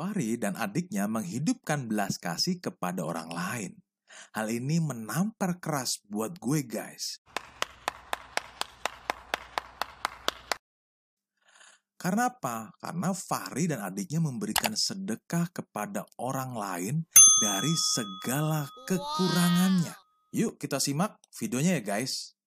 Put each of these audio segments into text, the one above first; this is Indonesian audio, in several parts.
Fahri dan adiknya menghidupkan belas kasih kepada orang lain. Hal ini menampar keras buat gue guys. Karena apa? Karena Fahri dan adiknya memberikan sedekah kepada orang lain dari segala kekurangannya. Yuk kita simak videonya ya guys.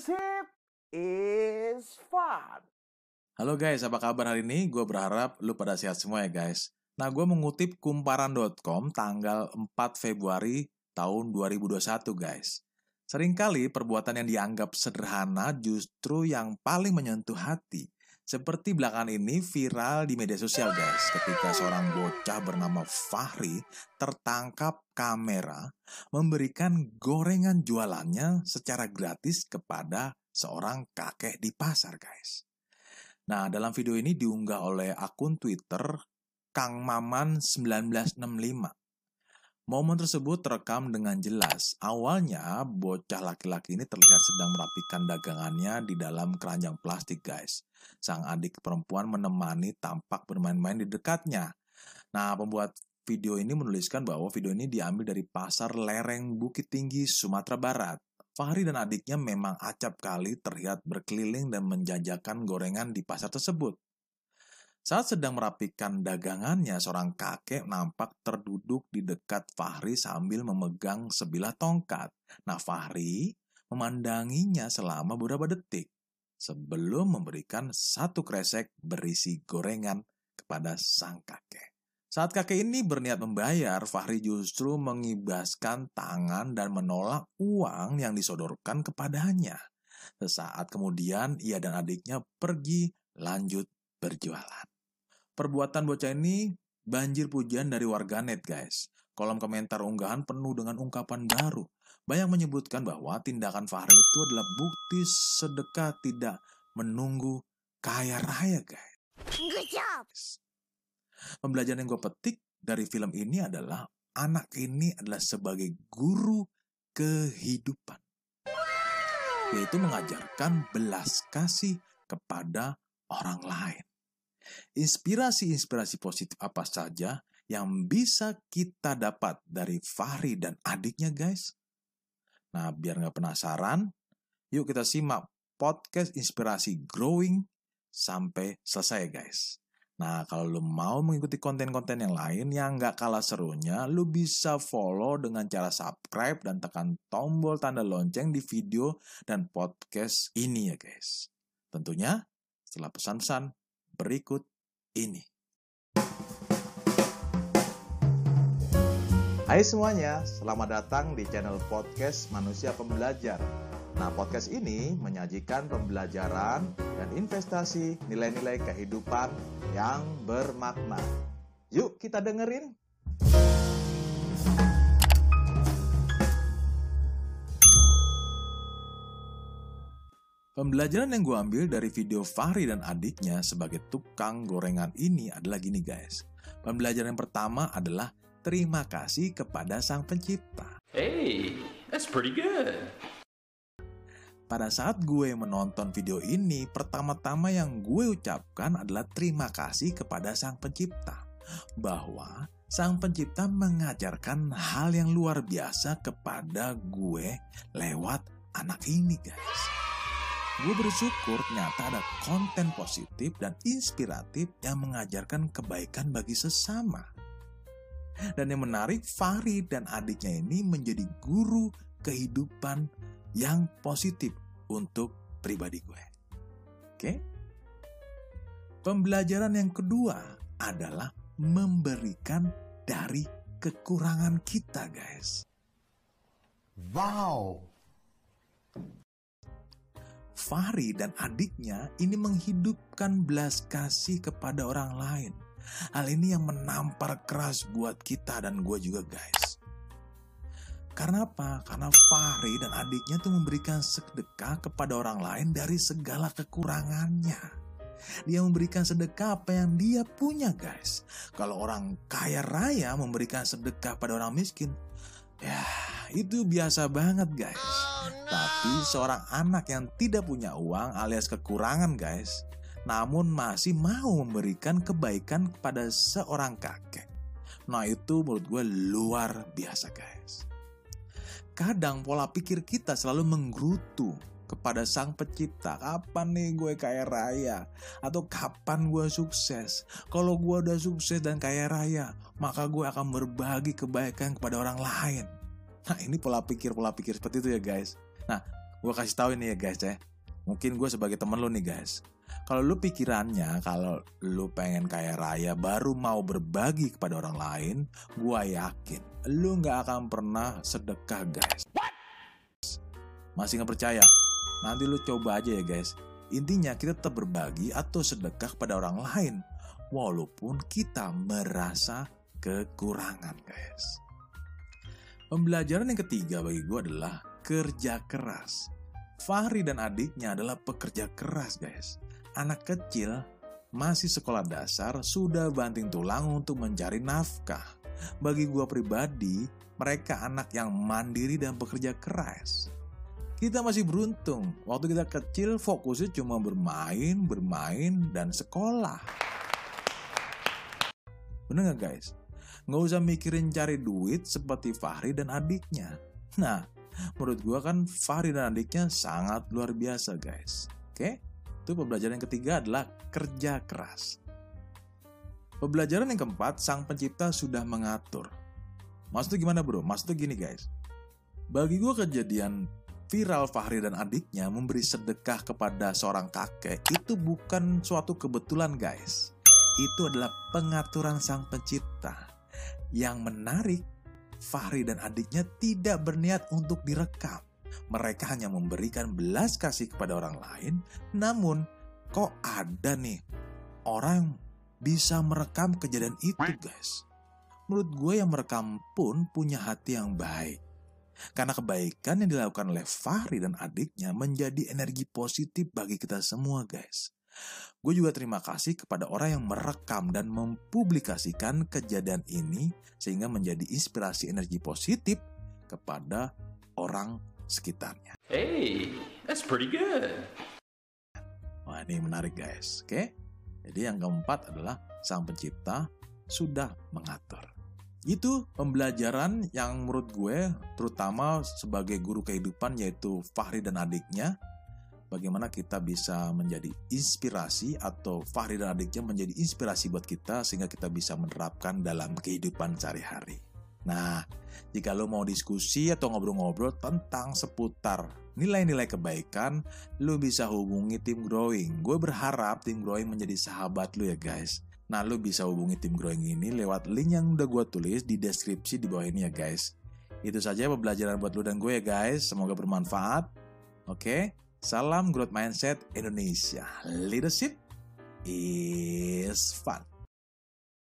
Leadership is fun. Halo guys, apa kabar hari ini? Gue berharap lu pada sehat semua ya guys. Nah, gue mengutip kumparan.com tanggal 4 Februari tahun 2021 guys. Seringkali perbuatan yang dianggap sederhana justru yang paling menyentuh hati. Seperti belakangan ini viral di media sosial guys, ketika seorang bocah bernama Fahri tertangkap kamera memberikan gorengan jualannya secara gratis kepada seorang kakek di pasar guys. Nah, dalam video ini diunggah oleh akun Twitter Kang Maman 1965. Momen tersebut terekam dengan jelas. Awalnya, bocah laki-laki ini terlihat sedang merapikan dagangannya di dalam keranjang plastik, guys. Sang adik perempuan menemani tampak bermain-main di dekatnya. Nah, pembuat video ini menuliskan bahwa video ini diambil dari pasar lereng Bukit Tinggi, Sumatera Barat. Fahri dan adiknya memang acap kali terlihat berkeliling dan menjajakan gorengan di pasar tersebut. Saat sedang merapikan dagangannya, seorang kakek nampak terduduk di dekat Fahri sambil memegang sebilah tongkat. Nah, Fahri memandanginya selama beberapa detik sebelum memberikan satu kresek berisi gorengan kepada sang kakek. Saat kakek ini berniat membayar, Fahri justru mengibaskan tangan dan menolak uang yang disodorkan kepadanya. Sesaat kemudian, ia dan adiknya pergi lanjut berjualan. Perbuatan bocah ini banjir pujian dari warganet, guys. Kolom komentar unggahan penuh dengan ungkapan baru. Banyak menyebutkan bahwa tindakan Fahri itu adalah bukti sedekah tidak menunggu kaya raya, guys. Good job. Pembelajaran yang gue petik dari film ini adalah anak ini adalah sebagai guru kehidupan. Yaitu mengajarkan belas kasih kepada orang lain. Inspirasi-inspirasi positif apa saja yang bisa kita dapat dari Fahri dan adiknya guys? Nah, biar nggak penasaran, yuk kita simak podcast inspirasi growing sampai selesai guys. Nah, kalau lu mau mengikuti konten-konten yang lain yang nggak kalah serunya, lu bisa follow dengan cara subscribe dan tekan tombol tanda lonceng di video dan podcast ini ya guys. Tentunya setelah pesan-pesan berikut ini. Hai semuanya, selamat datang di channel podcast Manusia Pembelajar. Nah, podcast ini menyajikan pembelajaran dan investasi nilai-nilai kehidupan yang bermakna. Yuk kita dengerin. Pembelajaran yang gue ambil dari video Fahri dan adiknya sebagai tukang gorengan ini adalah gini guys. Pembelajaran yang pertama adalah terima kasih kepada sang pencipta. Hey, that's pretty good. pada saat gue menonton video ini, pertama-tama yang gue ucapkan adalah terima kasih kepada Sang Pencipta. Bahwa Sang Pencipta mengajarkan hal yang luar biasa kepada gue lewat anak ini guys. Gue bersyukur ternyata ada konten positif dan inspiratif yang mengajarkan kebaikan bagi sesama. Dan yang menarik, Farid dan adiknya ini menjadi guru kehidupan yang positif untuk pribadi gue. Oke? Pembelajaran yang kedua adalah memberikan dari kekurangan kita, guys. Wow. Fahri dan adiknya ini menghidupkan belas kasih kepada orang lain. Hal ini yang menampar keras buat kita dan gue juga guys. Karena apa? Karena Fahri dan adiknya tuh memberikan sedekah kepada orang lain dari segala kekurangannya. Dia memberikan sedekah apa yang dia punya guys. Kalau orang kaya raya memberikan sedekah pada orang miskin, ya itu biasa banget guys. Tapi seorang anak yang tidak punya uang alias kekurangan guys, namun masih mau memberikan kebaikan kepada seorang kakek. Nah itu menurut gue luar biasa guys. Kadang pola pikir kita selalu menggerutu kepada sang pencipta. Kapan nih gue kaya raya? Atau kapan gue sukses? Kalau gue udah sukses dan kaya raya, maka gue akan berbagi kebaikan kepada orang lain. Nah ini pola pikir-pola pikir seperti itu ya guys. Nah gue kasih tahu ini ya guys ya. Mungkin gue sebagai temen lo nih guys. Kalau lu pikirannya kalau lu pengen kaya raya baru mau berbagi kepada orang lain, gua yakin lu nggak akan pernah sedekah guys. Masih nggak percaya? Nanti lu coba aja ya guys. Intinya kita tetap berbagi atau sedekah pada orang lain, walaupun kita merasa kekurangan guys. Pembelajaran yang ketiga bagi gue adalah kerja keras. Fahri dan adiknya adalah pekerja keras guys anak kecil masih sekolah dasar sudah banting tulang untuk mencari nafkah. Bagi gua pribadi, mereka anak yang mandiri dan bekerja keras. Kita masih beruntung, waktu kita kecil fokusnya cuma bermain, bermain, dan sekolah. Bener gak guys? Nggak usah mikirin cari duit seperti Fahri dan adiknya. Nah, menurut gua kan Fahri dan adiknya sangat luar biasa guys. Oke? Itu pembelajaran yang ketiga adalah kerja keras. Pembelajaran yang keempat, sang pencipta sudah mengatur. Maksudnya gimana bro? Maksudnya gini guys. Bagi gue kejadian viral Fahri dan adiknya memberi sedekah kepada seorang kakek itu bukan suatu kebetulan guys. Itu adalah pengaturan sang pencipta. Yang menarik, Fahri dan adiknya tidak berniat untuk direkam mereka hanya memberikan belas kasih kepada orang lain, namun kok ada nih orang bisa merekam kejadian itu guys. Menurut gue yang merekam pun punya hati yang baik. Karena kebaikan yang dilakukan oleh Fahri dan adiknya menjadi energi positif bagi kita semua guys. Gue juga terima kasih kepada orang yang merekam dan mempublikasikan kejadian ini sehingga menjadi inspirasi energi positif kepada orang sekitarnya. Hey, that's pretty good. Wah ini menarik guys, oke? Jadi yang keempat adalah sang pencipta sudah mengatur. Itu pembelajaran yang menurut gue terutama sebagai guru kehidupan yaitu Fahri dan adiknya bagaimana kita bisa menjadi inspirasi atau Fahri dan adiknya menjadi inspirasi buat kita sehingga kita bisa menerapkan dalam kehidupan sehari-hari. Nah, jika lo mau diskusi atau ngobrol-ngobrol tentang seputar nilai-nilai kebaikan, lo bisa hubungi tim growing. Gue berharap tim growing menjadi sahabat lo ya guys. Nah, lo bisa hubungi tim growing ini lewat link yang udah gue tulis di deskripsi di bawah ini ya guys. Itu saja pembelajaran buat lo dan gue ya guys. Semoga bermanfaat. Oke, salam growth mindset Indonesia. Leadership is fun.